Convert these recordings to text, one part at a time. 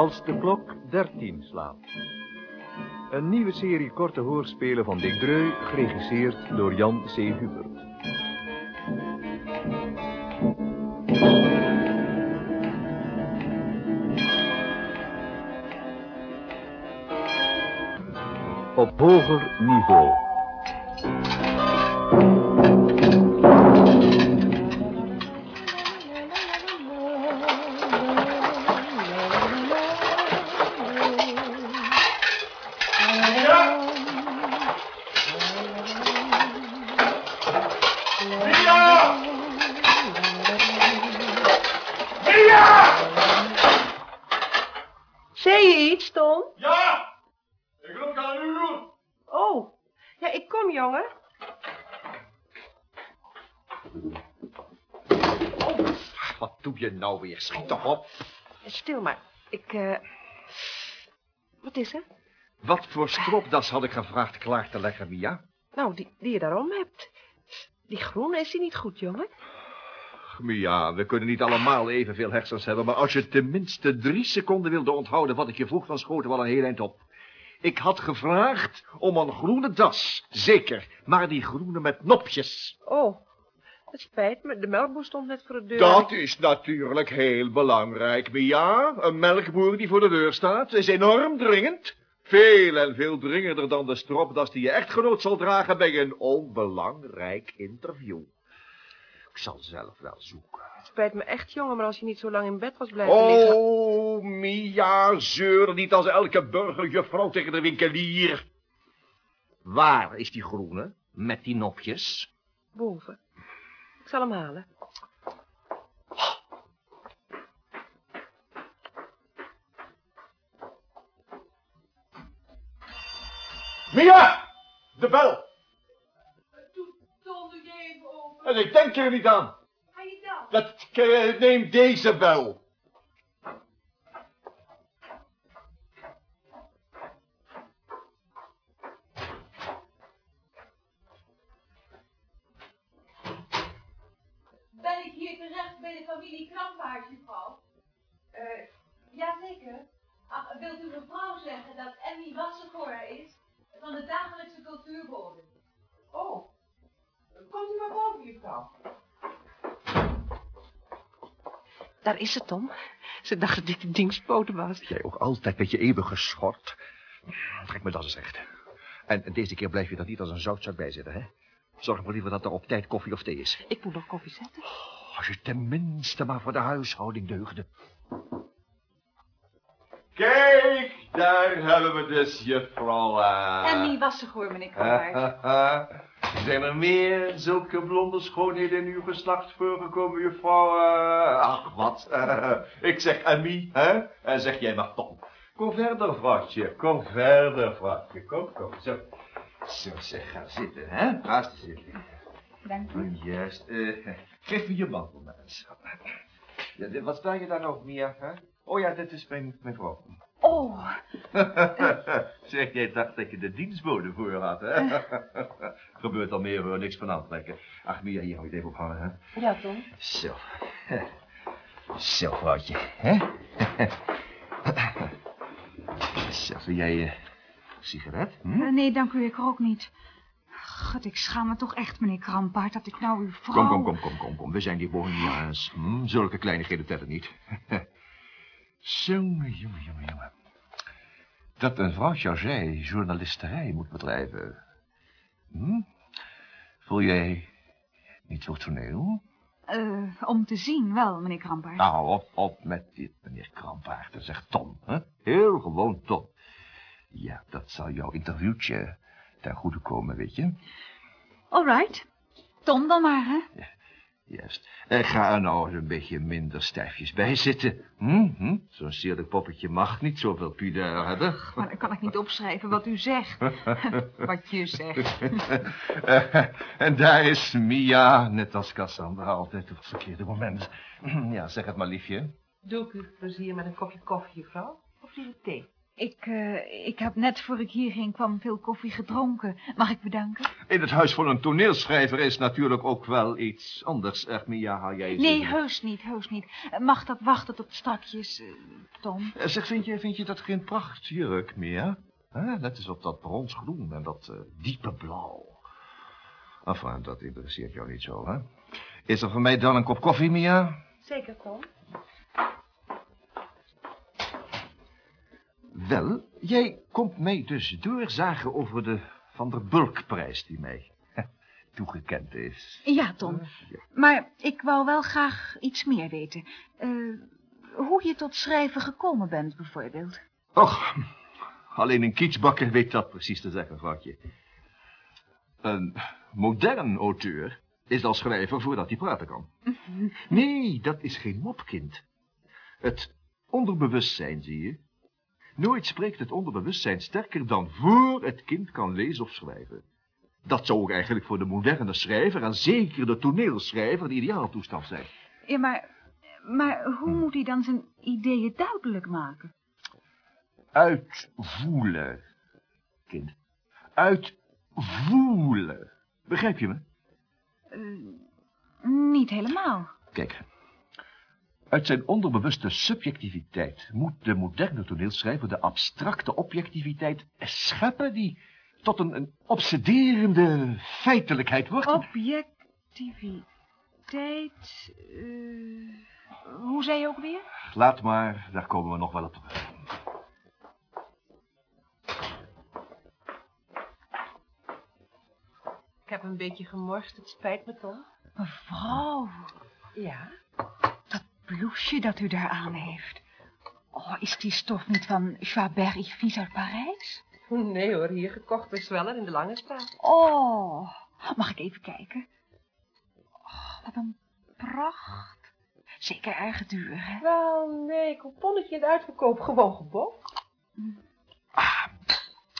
Als de klok 13 slaat. Een nieuwe serie korte hoorspelen van Dick Dreu, geregisseerd door Jan C. Hubert. Op hoger niveau. Nou weer? Schiet toch op. Stil maar. Ik, eh... Wat is er? Wat voor stropdas had ik gevraagd klaar te leggen, Mia? Nou, die, die je daarom hebt. Die groene is die niet goed, jongen? Mia, we kunnen niet allemaal evenveel hersens hebben... maar als je tenminste drie seconden wilde onthouden wat ik je vroeg... dan schoten we al een heel eind op. Ik had gevraagd om een groene das, zeker. Maar die groene met nopjes. Oh, het spijt me. De melkboer stond net voor de deur. Dat is natuurlijk heel belangrijk, Mia. Een melkboer die voor de deur staat is enorm dringend. Veel en veel dringender dan de stropdas die je echtgenoot zal dragen bij een onbelangrijk interview. Ik zal zelf wel zoeken. Het spijt me echt, jongen, maar als je niet zo lang in bed was blijven liggen... Oh, Mia, zeur niet als elke burgerjuffrouw tegen de winkelier. Waar is die groene met die nopjes? Boven. Ik zal hem halen. Mia! De bel! Tom, doe jij even open. En ik denk er niet aan. Ga je dan? Dat, eh, neem deze bel. Terecht bij de familie Krampaard, juffrouw? Eh, jazeker. Ach, wilt u mevrouw zeggen dat Emmy Wassegoor is van de dagelijkse cultuurbode? Oh, komt u maar boven, juffrouw. Daar is het, Tom. Ze dacht dat dit een dingspoten was. Jij ook altijd met je eeuwige schort. Trek me dat eens recht. En deze keer blijf je er niet als een zoutzak bij zitten, hè? Zorg maar liever dat er op tijd koffie of thee is. Ik moet nog koffie zetten. Als je tenminste maar voor de huishouding deugde. Kijk, daar hebben we dus juffrouw... eh, Emmy Wassegoor, meneer Krampaard. Zijn er meer zulke blonde schoonheden in uw geslacht voorgekomen, juffrouw? eh, ach, wat. eh, ik zeg Emmy, hè? En zeg jij maar Tom. Kom verder, vrouwtje. Kom verder, vrouwtje. Kom, kom. Zo. Zo, zeg, ga zitten, hè? Ga zitten. Dank u. Juist. eh, geef me je mantel maar eens. Ja, wat sta je daar nog, Mia? Hè? Oh ja, dit is mijn, mijn vrouw. Oh, zeg, jij dacht dat je de dienstbode voor had, hè? Gebeurt al meer hoor, niks van aantrekken. Ach, Mia, hier hou je het even ophangen, hè? Ja, Tom. Zo. Zo, vrouwtje, hè? Zo, wil jij eh, een sigaret? Hm? Eh, nee, dank u, ik rook niet. God, ik schaam me toch echt, meneer Krampaard, dat ik nou uw vrouw... Kom, kom, kom, kom, kom, kom. We zijn die bohemiaans. Hm? Zulke kleinigheden tellen niet. Jongen, jongen, jongen, jongen. Dat een vrouwtje als jij journalisterij moet bedrijven. Hm? Voel jij niet zo toneel? Eh, om te zien wel, meneer Krampaard. Nou, op, op met dit, meneer Krampaard. Dat zegt Tom, hè? Heel gewoon Tom. Ja, dat zal jouw interviewtje ten goede komen, weet je. All right. Tom dan maar, hè? Juist. En ga er nou eens een beetje minder stijfjes bij zitten. Hm? Hm? Zo'n sierlijk poppetje mag niet zoveel pudeur hebben. Maar dan kan ik niet opschrijven wat u zegt. wat je zegt. En daar is Mia, net als Cassandra, altijd op het verkeerde moment. Ja, zeg het maar, liefje. Doe ik u plezier met een kopje koffie, juffrouw? Of liever thee? Ik, eh, ik heb net voor ik hier ging kwam veel koffie gedronken. Mag ik bedanken? In het huis van een toneelschrijver is natuurlijk ook wel iets anders. Echt, Mia, haal jij eens Nee, heus niet, heus niet. Mag dat wachten tot strakjes, eh, Tom? Eh, Zeg, vind je, vind je dat geen prachtjurk, Mia? Hè? Net als op dat bronsgroen en dat diepe blauw. Enfin, dat interesseert jou niet zo, hè? Is er voor mij dan een kop koffie, Mia? Zeker, Tom. Wel, jij komt mij dus doorzagen over de Van der Bulkprijs die mij toegekend is. Ja, Tom. Maar ik wou wel graag iets meer weten. Eh, hoe je tot schrijven gekomen bent, bijvoorbeeld. Och, alleen een kietsbakker weet dat precies te zeggen, vrouwtje. Een modern auteur is al schrijver voordat hij praten kan. Nee, dat is geen mopkind. Het onderbewustzijn, zie je. Nooit spreekt het onderbewustzijn sterker dan voor het kind kan lezen of schrijven. Dat zou ook eigenlijk voor de moderne schrijver en zeker de toneelschrijver de ideaaltoestand zijn. Ja, maar, maar hoe moet hij dan zijn ideeën duidelijk maken? Uitvoelen, kind. Uitvoelen. Begrijp je me? Niet helemaal. Kijk. Uit zijn onderbewuste subjectiviteit moet de moderne toneelschrijver de abstracte objectiviteit scheppen die tot een, een obsederende feitelijkheid wordt. Objectiviteit. eh, hoe zei je ook weer? Laat maar, daar komen we nog wel op terug. Ik heb een beetje gemorst, het spijt me, Tom. Mevrouw, Ja? Dat blouseje dat u daar aan heeft. Oh, is die stof niet van Chabert Yves uit Parijs? Nee hoor, hier gekocht bij Zweller in de Lange Straat. Oh, mag ik even kijken? Oh, wat een pracht. Zeker erg duur, hè? Wel, nee, couponnetje in de uitverkoop, gewoon gebokt.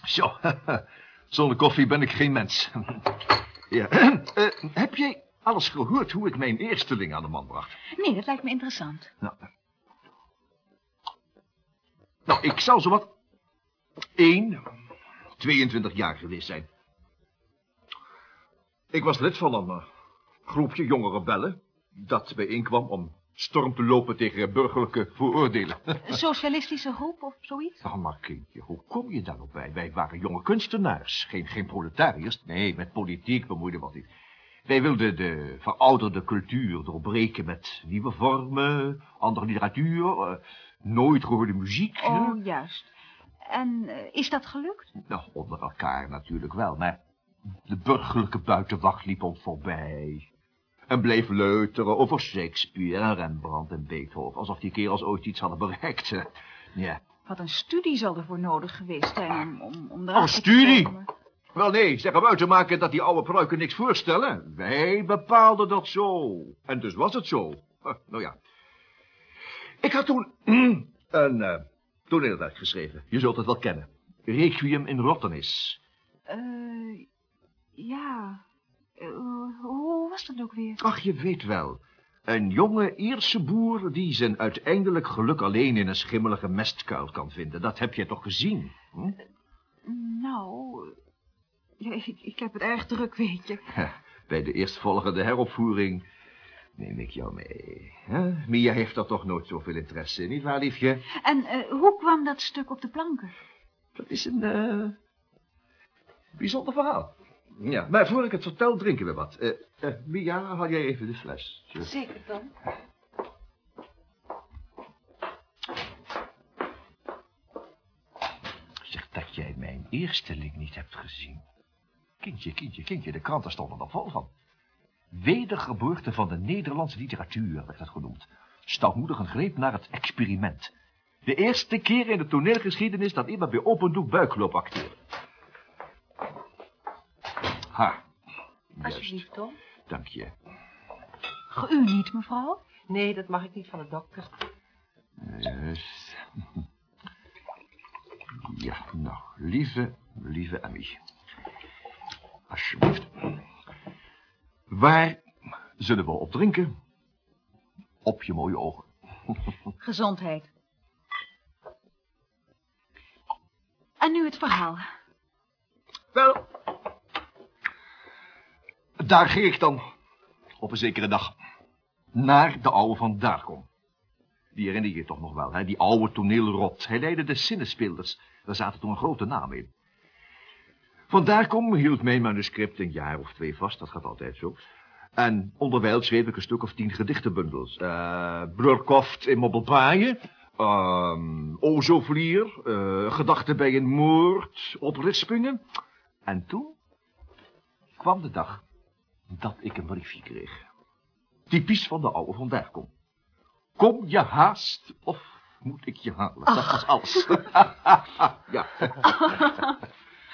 Zo, zonder koffie ben ik geen mens. ja. eh, heb jij alles gehoord hoe ik mijn eersteling aan de man bracht? Nee, dat lijkt me interessant. Nou, nou ik zal zowat 1, 22 jaar geweest zijn. Ik was lid van een eh, groepje jonge rebellen... dat bijeenkwam om storm te lopen tegen burgerlijke vooroordelen. Een socialistische groep of zoiets? Nou, maar kindje, hoe kom je daar nou bij? Wij waren jonge kunstenaars, geen, geen proletariërs. Nee, met politiek bemoeiden we ons niet. Wij wilden de verouderde cultuur doorbreken met nieuwe vormen, andere literatuur, eh, nooit gehoorde muziek. hè? Oh, juist. En eh, is dat gelukt? Nou, onder elkaar natuurlijk wel, maar de burgerlijke buitenwacht liep ons voorbij. En bleef leuteren over Shakespeare en Rembrandt en Beethoven, alsof die kerels ooit iets hadden bereikt. hè. Ja. Wat een studie zal er voor nodig geweest zijn om, om, om Oh, erachter te studie? Wel nee, zeg hem uit te maken dat die oude pruiken niks voorstellen. Wij bepaalden dat zo. En dus was het zo. Huh, nou ja. Ik had toen een eh, toneelwerk geschreven. Je zult het wel kennen. Requiem in Rottenis. Eh, ja. Eh, hoe was dat ook weer? Ach, je weet wel. Een jonge Ierse boer die zijn uiteindelijk geluk alleen in een schimmelige mestkuil kan vinden. Dat heb je toch gezien? Hm? Nou, ja, ik, ik heb het erg druk, weet je. Bij de eerstvolgende heropvoering neem ik jou mee. hè? Mia heeft er toch nooit zoveel interesse in, nietwaar, liefje? En eh, hoe kwam dat stuk op de planken? Dat is een eh, bijzonder verhaal. Ja, maar voor ik het vertel, drinken we wat. Eh eh, Mia, haal jij even de fles. Zo. Zeker, Tom. Zeg dat jij mijn eersteling niet hebt gezien. Kindje, kindje, kindje, de kranten stonden er vol van. Wedergeboorte van de Nederlandse literatuur werd het genoemd. Stoutmoedig een greep naar het experiment. De eerste keer in de toneelgeschiedenis dat iemand bij open doek buikloop acteerde. Ha, juist, Alsjeblieft, Tom. dank je. U niet, mevrouw? Nee, dat mag ik niet van de dokter. Juist. Ja, nou, lieve, lieve Emmy. Alsjeblieft. Waar zullen we op drinken? Op je mooie ogen. Gezondheid. En nu het verhaal. Wel, daar ging ik dan op een zekere dag naar de oude van Daarkom. Die herinner je je toch nog wel, hè? die oude toneelrot. Hij leidde de zinnenspeelders. Daar zaten toen een grote naam in. Van Daarkom hield mijn manuscript een jaar of twee vast, dat gaat altijd zo. En onderwijl schreef ik een stuk of tien gedichtenbundels. Uh, Brurkoft in Mobbelpaaien, um, Ozovlier, uh, Gedachten bij een moord, Oprispingen. En toen kwam de dag dat ik een briefje kreeg. Typisch van de oude van Derkom. Kom je haast of moet ik je halen? Dat was alles. ja.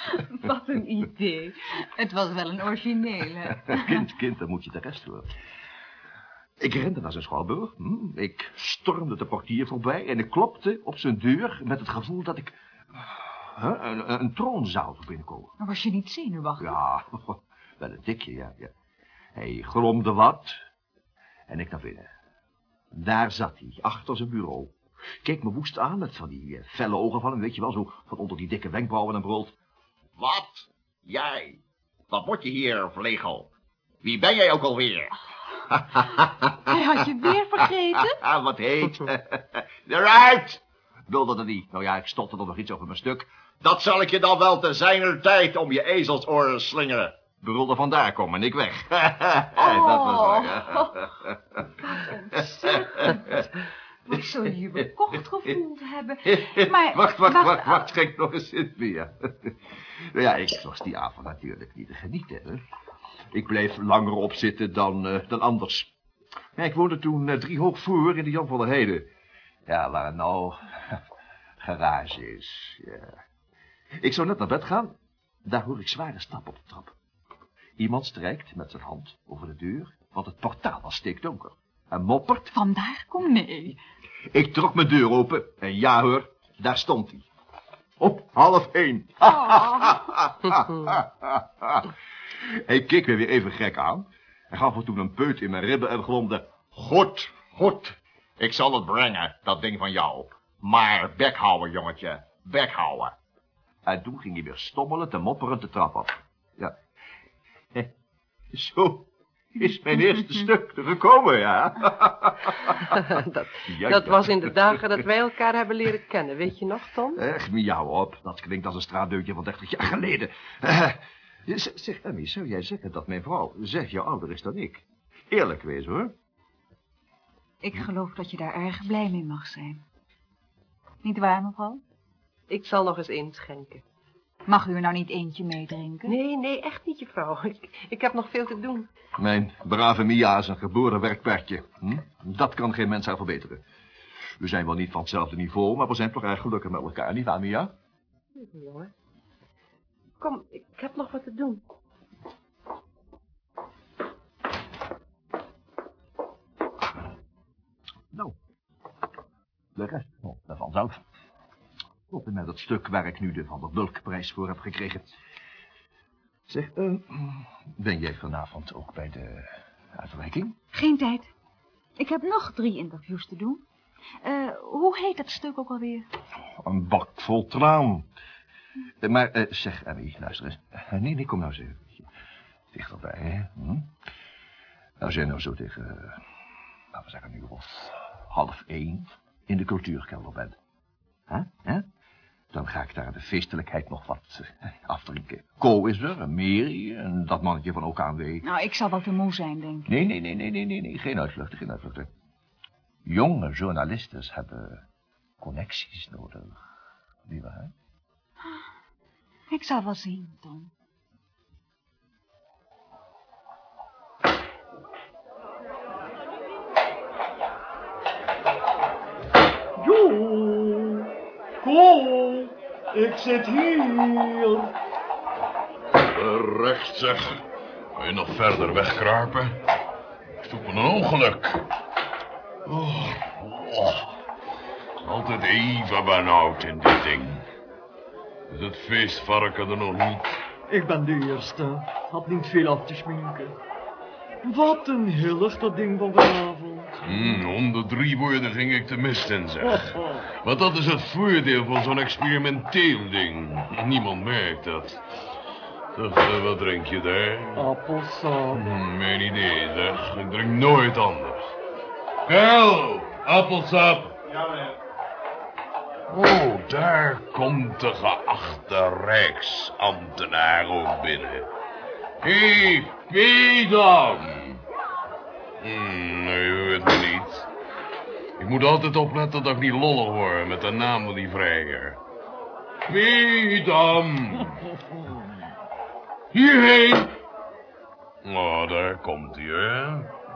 Wat een idee. Het was wel een originele. kind, kind, dan moet je de rest horen. Ik rende naar zijn schouwburg. Hm, ik stormde de portier voorbij en ik klopte op zijn deur met het gevoel dat ik huh, een, een troonzaal zou binnenkomen. Maar was je niet zenuwachtig? Ja, wel een tikje, ja, ja. Hij gromde wat en ik naar binnen. Daar zat hij, achter zijn bureau. Keek me woest aan met van die uh, felle ogen van hem, weet je wel, zo van onder die dikke wenkbrauwen en brood. Wat? Jij? Wat moet je hier, vlegel? Wie ben jij ook alweer? Hij had je weer vergeten? Wat heet? Eruit! Wilde er niet. Nou ja, ik stopte er nog iets over mijn stuk. Dat zal ik je dan wel te zijner tijd om je ezelsoren slingeren. Brulde vandaar komen en ik weg. Oh, dat was wat ontzettend. Wat zul je je bekocht gevoeld hebben. Maar, wacht, wacht, wacht, wacht, schenk nog eens in meer. nou ja, ik was die avond natuurlijk niet te genieten. Hè. Ik bleef langer opzitten dan, uh, dan anders. Ja, ik woonde toen uh, drie hoog voor in de Jan van der Heide. Ja, waar nou garage is. Ja. Ik zou net naar bed gaan. Daar hoor ik zware stappen op de trap. Iemand strijkt met zijn hand over de deur, want het portaal was steekdonker. En moppert. Vandaar kom nee. Ik trok mijn deur open en ja hoor, daar stond hij. Op half één. hij keek me weer even gek aan. En gaf me toen een peut in mijn ribben en gromde. Goed, goed. Ik zal het brengen, dat ding van jou. Maar bek houden, jongetje. Bek houden. En toen ging hij weer stommelen te mopperen de trap op. Ja. Zo is mijn eerste stuk gekomen, ja. dat dat was in de dagen dat wij elkaar hebben leren kennen, weet je nog, Tom? Echt, miauw op. Dat klinkt als een straatdeutje van 30 jaar geleden. Uh, zeg, Emmy, zou jij zeggen dat mijn vrouw zes jaar ouder is dan ik? Eerlijk wezen, hoor. Ik geloof dat je daar erg blij mee mag zijn. Niet waar, mevrouw? Ik zal nog eens inschenken. Mag u er nou niet eentje meedrinken? Nee, nee, echt niet, juffrouw. Ik, ik heb nog veel te doen. Mijn brave Mia is een geboren werkpertje. Hm? Dat kan geen mens haar verbeteren. We zijn wel niet van hetzelfde niveau, maar we zijn toch erg gelukkig met elkaar, niet waar, Mia? Jongen. Kom, ik heb nog wat te doen. Nou, de rest oh, daarvan zelf. En met het stuk waar ik nu de Van der Bulkprijs voor heb gekregen. Zeg, uh, ben jij vanavond ook bij de uitreiking? Geen tijd. Ik heb nog drie interviews te doen. Uh, hoe heet dat stuk ook alweer? Een bak vol traan. Uh, maar zeg, Abby, luister eens. nee, nee, kom nou eens even dichterbij, hè. Hm? Nou zijn nou zo tegen, laten we zeggen, nu of half één in de cultuurkelder bent. Huh? Huh? Dan ga ik daar de feestelijkheid nog wat afdrinken. Ko is er, en Mary, en dat mannetje van OKW. Nou, ik zal wel te moe zijn, denk ik. Nee, nee, nee, nee, nee, nee, nee. geen uitvluchten, geen uitvluchten. Jonge journalisten hebben connecties nodig. Niet waar? Ik zal wel zien, Tom. Jo, Ko, ik zit hier. Recht zeg. Wil je nog verder wegkruipen? Ik zoek me een ongeluk. Oh, oh. Altijd even benauwd in dit ding. Is het feestvarken er nog niet? Ik ben de eerste. Had niet veel af te schminken. Wat een hillig dat ding van vanavond. Hmm, om de drie woorden ging ik de mist in, zeg. Want dat is het voordeel van zo'n experimenteel ding. Niemand merkt dat. Eh, wat drink je daar? Appelsap. Hmm, mijn idee, zeg. Ik drink nooit anders. Karel, appelsap. Ja, meneer. Oh, daar komt de geachte rijksambtenaar ook binnen. Hé, hey, Pedam! Hmm, nee, u hoort me niet. Ik moet altijd opletten dat ik niet lollig word met de naam van die vrijer. Pedam! Hierheen! Oh, daar komt hij, hè?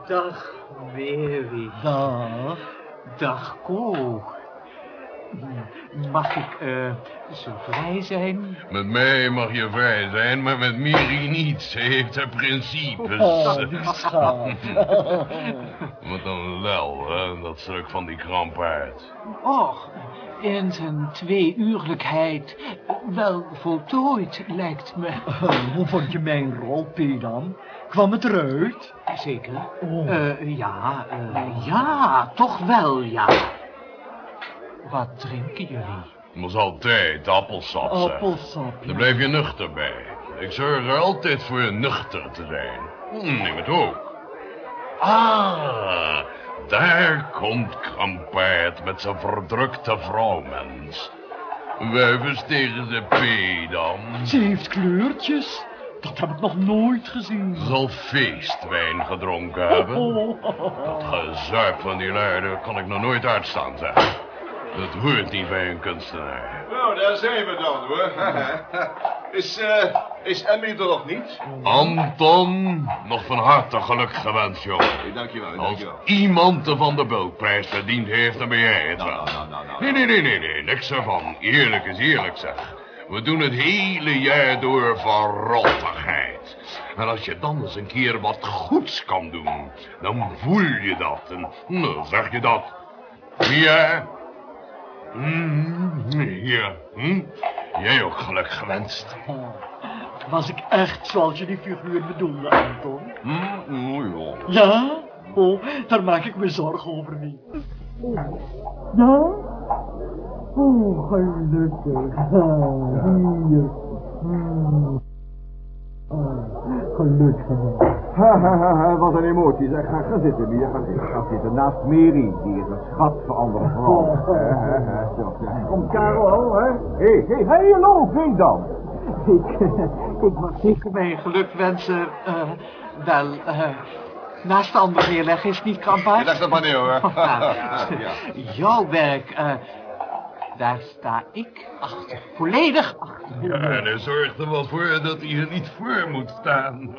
Dag, Mary. Dag. Dag, Ko. Mag ik eh, zo vrij zijn? Met mij mag je vrij zijn, maar met Miri niet. Ze heeft haar principes. Oh. Wat een lel, hè, dat stuk van die krampaard. Och, in zijn tweeuurlijkheid wel voltooid, lijkt me. Hoe vond je mijn rol, Pedam? Kwam het eruit? Zeker? Oh. Eh, ja, eh, ja, toch wel, ja. Wat drinken jullie? Dat was altijd appelsap, zeg. Appelsap. Daar blijf je nuchter bij. Ik zorg er altijd voor nuchter te zijn. Hm, neem het ook. Ah, daar komt Krampaard met zijn verdrukte vrouwmens. Wuivens tegen de P dan. Ze heeft kleurtjes. Dat heb ik nog nooit gezien. Zal feestwijn gedronken hebben. Oh. Dat gezuip van die luiden kan ik nog nooit uitstaan, zeg. Dat hoort niet bij een kunstenaar. Nou, daar zijn we dan, hoor. is, eh, is Emmy er nog niet? Anton, nog van harte geluk gewenst, jongen. Nee, dankjewel, Als dankjewel. iemand de Van der Bulkprijs verdiend heeft, dan ben jij het Nou, wel. nou, nou. Nee, nee, nee, nee, nee, niks ervan. Eerlijk is eerlijk, zeg. We doen het hele jaar door van rottigheid. En als je dan eens een keer wat goeds kan doen, dan voel je dat. En nou, zeg je dat. Ja. Mm, ja. Hm? Jij ook geluk gewenst. Was ik echt zoals je die figuur bedoelde, Anton? Hm? Oh, joh. Ja? Oh, daar maak ik me zorgen over niet. Ja? Oh, gelukkig. Ah, Hier. Ah, gelukkig. Ha, ha, ha, ha, wat een emotie. Zeg, ga, ga zitten, Mia. Ga zitten. Ga zitten naast Mary. Die is een schat voor andere vrouwen. Oh. Ja. Kom, Karel, hè? Hé, hé, hé, hallo, wie dan? Ik, ik mag zeker mijn geluk wensen, eh, wel, eh, naast de andere neerleggen is niet krampachtig. Je dacht dat maar niet, hoor. Ja. Jouw werk, eh, daar sta ik achter. Volledig achter. Ja, en hij zorgt er wel voor dat hij er niet voor moet staan.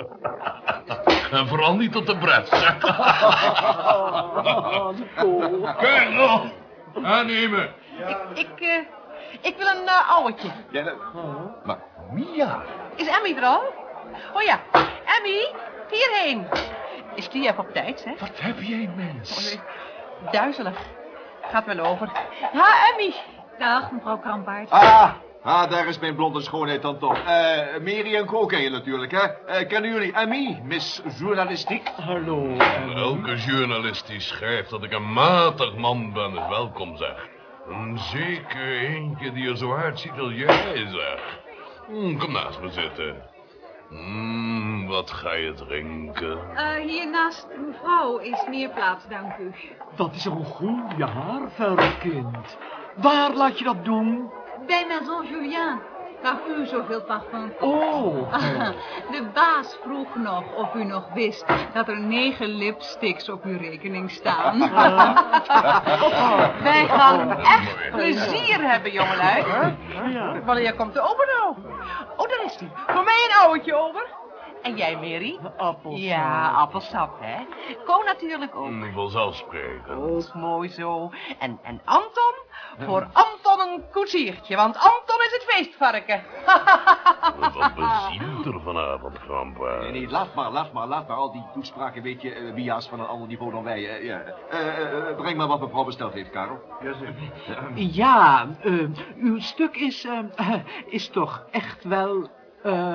En vooral niet tot de bres. Kerel, aannemen. Ik, eh, ik wil een uh, ouwtje. Ja, dat- maar Mia. Is Emmy er al? Oh ja, Emmy, hierheen. Is die even op tijd, hè? Wat heb jij, mens? Duizelig. Gaat wel over. Ha, Emmy. Dag, mevrouw Krampaard. Ah, ah, daar is mijn blonde schoonheid dan toch. Eh, Mary en Co ken je natuurlijk, hè? Eh, kennen jullie Emmy, Miss Journalistiek? Hallo. Elke journalist die schrijft dat ik een matig man ben, is welkom, zeg. En zeker eentje die er zo uitziet als jij, zeg. Hm, kom naast me zitten. Hm, wat ga je drinken? Eh, hier naast mevrouw is meer plaats, dank u. Dat is een goed jaar, verre kind. Waar laat je dat doen? Bij Maison Julien. Mag u zoveel parfum? Oh. De baas vroeg nog of u nog wist dat er negen lipsticks op uw rekening staan. Wij gaan echt plezier hebben, jongelui. Ja. Wanneer komt de ober nou? Oh, daar is hij. Voor mij een ouwtje over. En jij, Mary? Appelsap. Ja, appelsap, hè? Ko natuurlijk ook. Vanzelfsprekend. Ook mooi zo. En, en Anton? Voor Anton een koetsiertje, want Anton is het feestvarken. Wat bezielt er vanavond, Krampa? Nee, nee, laat maar, laat maar, laat maar. Al die toespraken, weet je, eh, Mia's van een ander niveau dan wij. eh, ja. Eh, eh, breng maar wat mevrouw besteld heeft, Karel. Ja, eh, uw stuk is, eh, is toch echt wel, eh,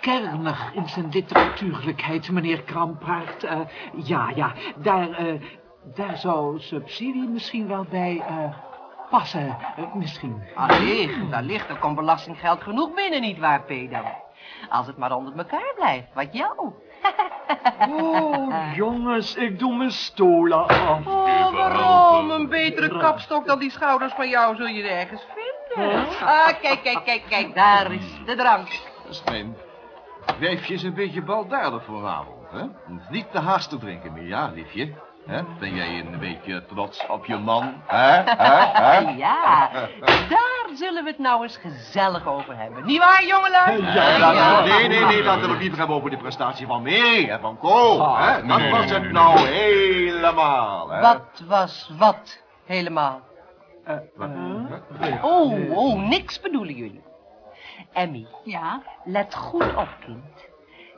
kernig in zijn literatuurlijkheid, meneer Krampaert. Eh, ja, ja, daar, eh, daar zou subsidie misschien wel bij eh, passen, misschien. Allicht, allicht, er komt belastinggeld genoeg binnen, nietwaar, Peter? Als het maar onder elkaar blijft, wat jou. Oh, jongens, ik doe mijn stola af. Oh, waarom? Een betere kapstok dan die schouders van jou zul je ergens vinden. Ah, kijk, kijk, kijk, kijk, daar is de drank. Slim. Wijfje is een beetje baldadig vanavond, hè? Niet te haastig drinken meer, ja, liefje. Hè? Ben jij een beetje trots op je man? Hè? Ja, daar zullen we het nou eens gezellig over hebben. Niet waar, jongelui? Ja, laten we- nee, nee, nee, laten we het liever hebben over de prestatie van Mary en van Co. hè? Dat nee, was nee, het nee. nou helemaal, hè? Wat was wat helemaal? Wat? Oh, oh, niks bedoelen jullie. Emmy, Ja? let goed op, kind.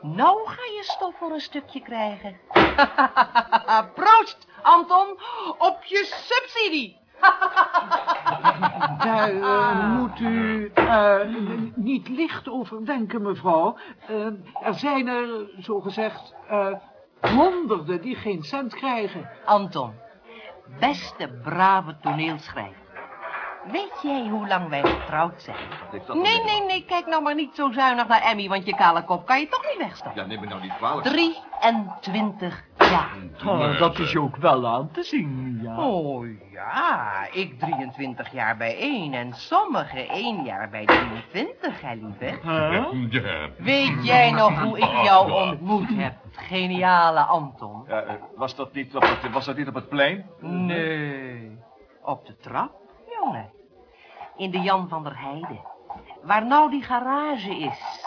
Nou ga je stof voor een stukje krijgen. Proost, Anton, op je subsidie. Daar eh, moet u eh, niet licht over denken, mevrouw. Eh, er zijn er, zogezegd, eh honderden die geen cent krijgen. Anton, beste brave toneelschrijver. Weet jij hoe lang wij getrouwd zijn? Nee, nee, nee, kijk nou maar niet zo zuinig naar Emmy, want je kale kop kan je toch niet wegstoppen. Ja, neem me nou niet kwalijk. 23 jaar. Oh, dat is ook wel aan te zien, ja. Oh ja, ik 23 jaar bij één en sommigen één jaar bij 23, hè lieve. Huh? Ja. Weet jij nog hoe ik jou ontmoet heb, geniale Anton? Ja, eh, was, dat niet op het, was dat niet op het plein? Nee, op de trap, In de Jan van der Heide, waar nou die garage is.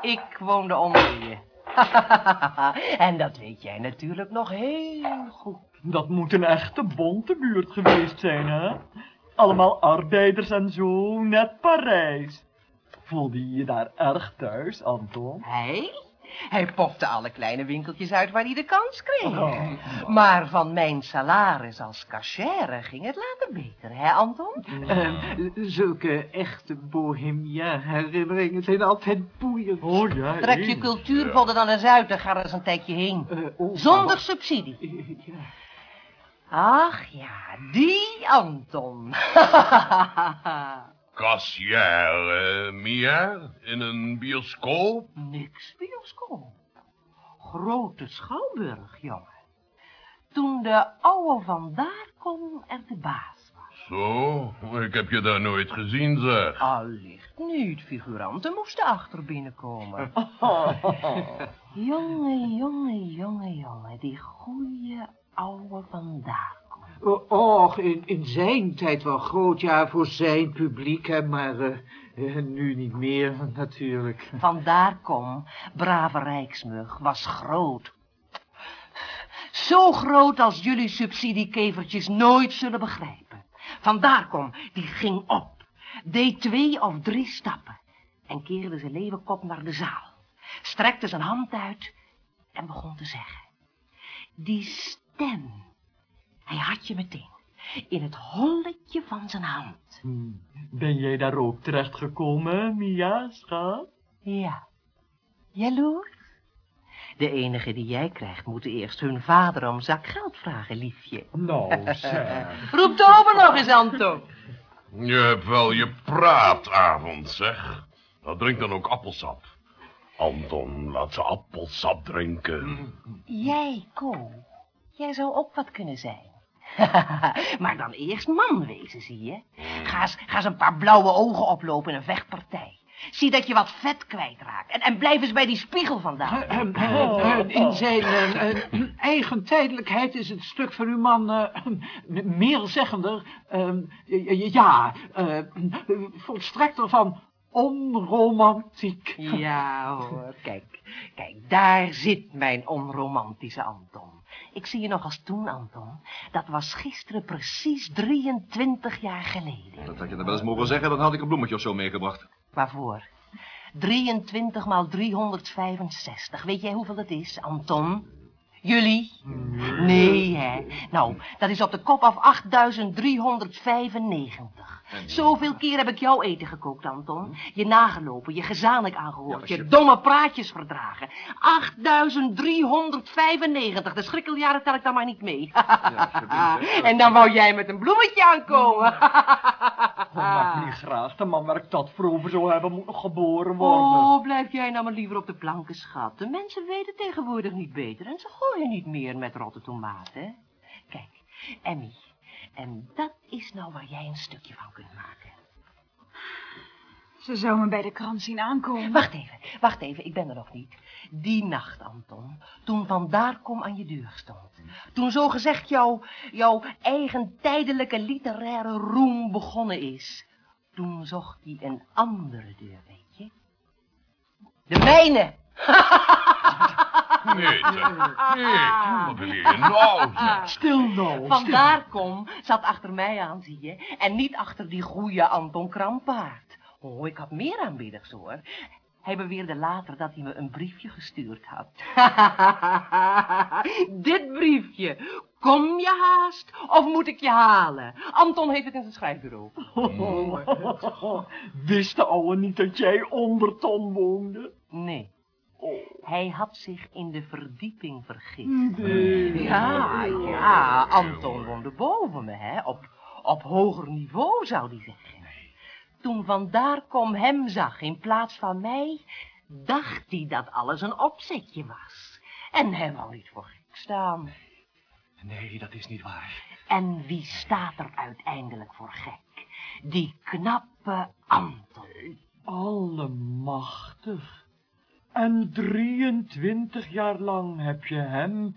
Ik woonde onder je. en dat weet jij natuurlijk nog heel goed. Dat moet een echte bonte buurt geweest zijn, hè? Allemaal arbeiders en zo, net Parijs. Voelde je je daar erg thuis, Anton? Hij? Hij popte alle kleine winkeltjes uit waar hij de kans kreeg. Oh. Maar van mijn salaris als cachère ging het later beter, hè Anton? Eh, zulke echte bohemia herinneringen zijn altijd boeiend. Oh ja, Trek je eens. cultuurvodden dan eens uit en ga er eens een tijdje heen. Eh, oh, Zonder subsidie. ja. Ach ja, die Anton. Kassière, eh, Mia, in een bioscoop? Niks bioscoop. Grote schouwburg, jongen. Toen de ouwe van daar kon er de baas was. Zo, ik heb je daar nooit gezien, zeg. Allicht niet, figuranten moesten achter binnenkomen. jonge, jonge, jonge, jonge, die goeie ouwe van daar kon. O- Och, in, in zijn tijd wel groot, ja, voor zijn publiek, hè, maar eh, eh, nu niet meer, natuurlijk. Vandaar kom, brave rijksmug, was groot. Zo groot als jullie subsidiekevertjes nooit zullen begrijpen. Vandaar kom, die ging op, deed twee of drie stappen en keerde zijn leeuwenkop naar de zaal. Strekte zijn hand uit en begon te zeggen. Die stem, hij had je meteen, in het holletje van zijn hand. Hm, Ben jij daar ook terechtgekomen, Mia, schat? Ja. Jaloers? De enige die jij krijgt, moeten eerst hun vader om zak geld vragen, liefje. Nou, zeg. Roep de ober nog eens, Anton. Je hebt wel je praatavond, zeg. Dat drinkt dan ook appelsap. Anton, laat ze appelsap drinken. Jij, Ko, jij zou ook wat kunnen zijn. maar dan eerst man wezen, zie je. Ga eens, ga eens een paar blauwe ogen oplopen in een vechtpartij. Zie dat je wat vet kwijtraakt. En, en blijf eens bij die spiegel vandaan. Eh, in zijn eigen tijdelijkheid is het stuk van uw man eh, meerzeggender. eh, ja, eh, volstrekter van onromantiek. Ja hoor, kijk. Kijk, daar zit mijn onromantische Anton. Ik zie je nog als toen, Anton. Dat was gisteren precies 23 jaar geleden. Dat had je dan wel eens mogen zeggen, dan had ik een bloemetje of zo meegebracht. Waarvoor? 23 maal 365. Weet jij hoeveel dat is, Anton? Jullie? Nee, hè. Nou, dat is op de kop af 8395. Zoveel keer heb ik jouw eten gekookt, Anton. Je nagelopen, je gezamenlijk aangehoord, je domme praatjes verdragen. 8395, de schrikkeljaren tel ik dan maar niet mee. en dan wou jij met een bloemetje aankomen. Oh, maar niet graag. De man waar ik dat voor over zou hebben, moet nog geboren worden. Oh, blijf jij nou maar liever op de planken, schat. De mensen weten tegenwoordig niet beter en ze gooien niet meer met rotte tomaten. Kijk, Emmy, en dat is nou waar jij een stukje van kunt maken. Ze zou me bij de krant zien aankomen. Wacht even, wacht even, ik ben er nog niet. Die nacht, Anton, toen vandaar kom aan je deur stond. Toen zogezegd jouw, jouw eigen tijdelijke literaire roem begonnen is. Toen zocht hij een andere deur, weet je. De mijne! Nee. Nee, wat wil je nou, zeg? Stil nou, Vandaar kom zat achter mij aan, zie je. En niet achter die goeie Anton Krampaard. Oh, ik had meer aanbidders, hoor. Hij beweerde later dat hij me een briefje gestuurd had. Dit briefje. Kom je haast of moet ik je halen? Anton heeft het in zijn schrijfbureau. Wist de ouwe niet dat jij onder Ton woonde? Nee. Hij had zich in de verdieping vergist. Nee. Ja, ja, Anton woonde boven me, hè. Op, op hoger niveau, zou hij zeggen. Toen vandaar kom hem zag in plaats van mij, dacht hij dat alles een opzetje was. En hij wou niet voor gek staan. Nee, dat is niet waar. En wie staat er uiteindelijk voor gek? Die knappe Anton. Allemachtig. En 23 jaar lang heb je hem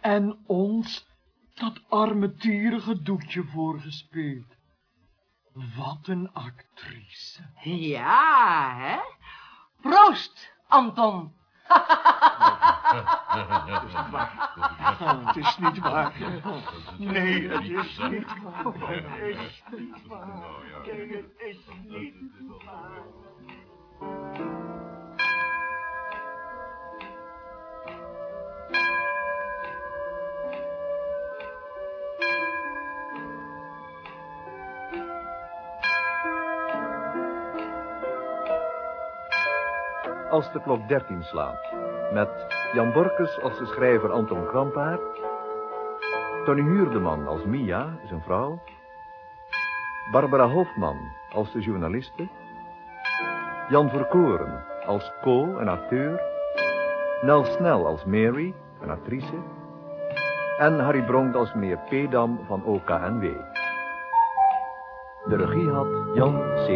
en ons dat armetierige doekje voorgespeeld. Wat een actrice. Ja, hè? Proost, Anton. Het is niet waar. Nee, het is niet waar. Het is niet waar. Het is niet waar. Als de klok 13 slaat. Met Jan Borkes als de schrijver Anton Krampaard. Tony Huurdeman als Mia, zijn vrouw. Barbara Hofman als de journaliste. Jan Verkoren als Co, een acteur. Nel Snel als Mary, een actrice. En Harry Bronk als meneer Pedam van OKNW. De regie had Jan C.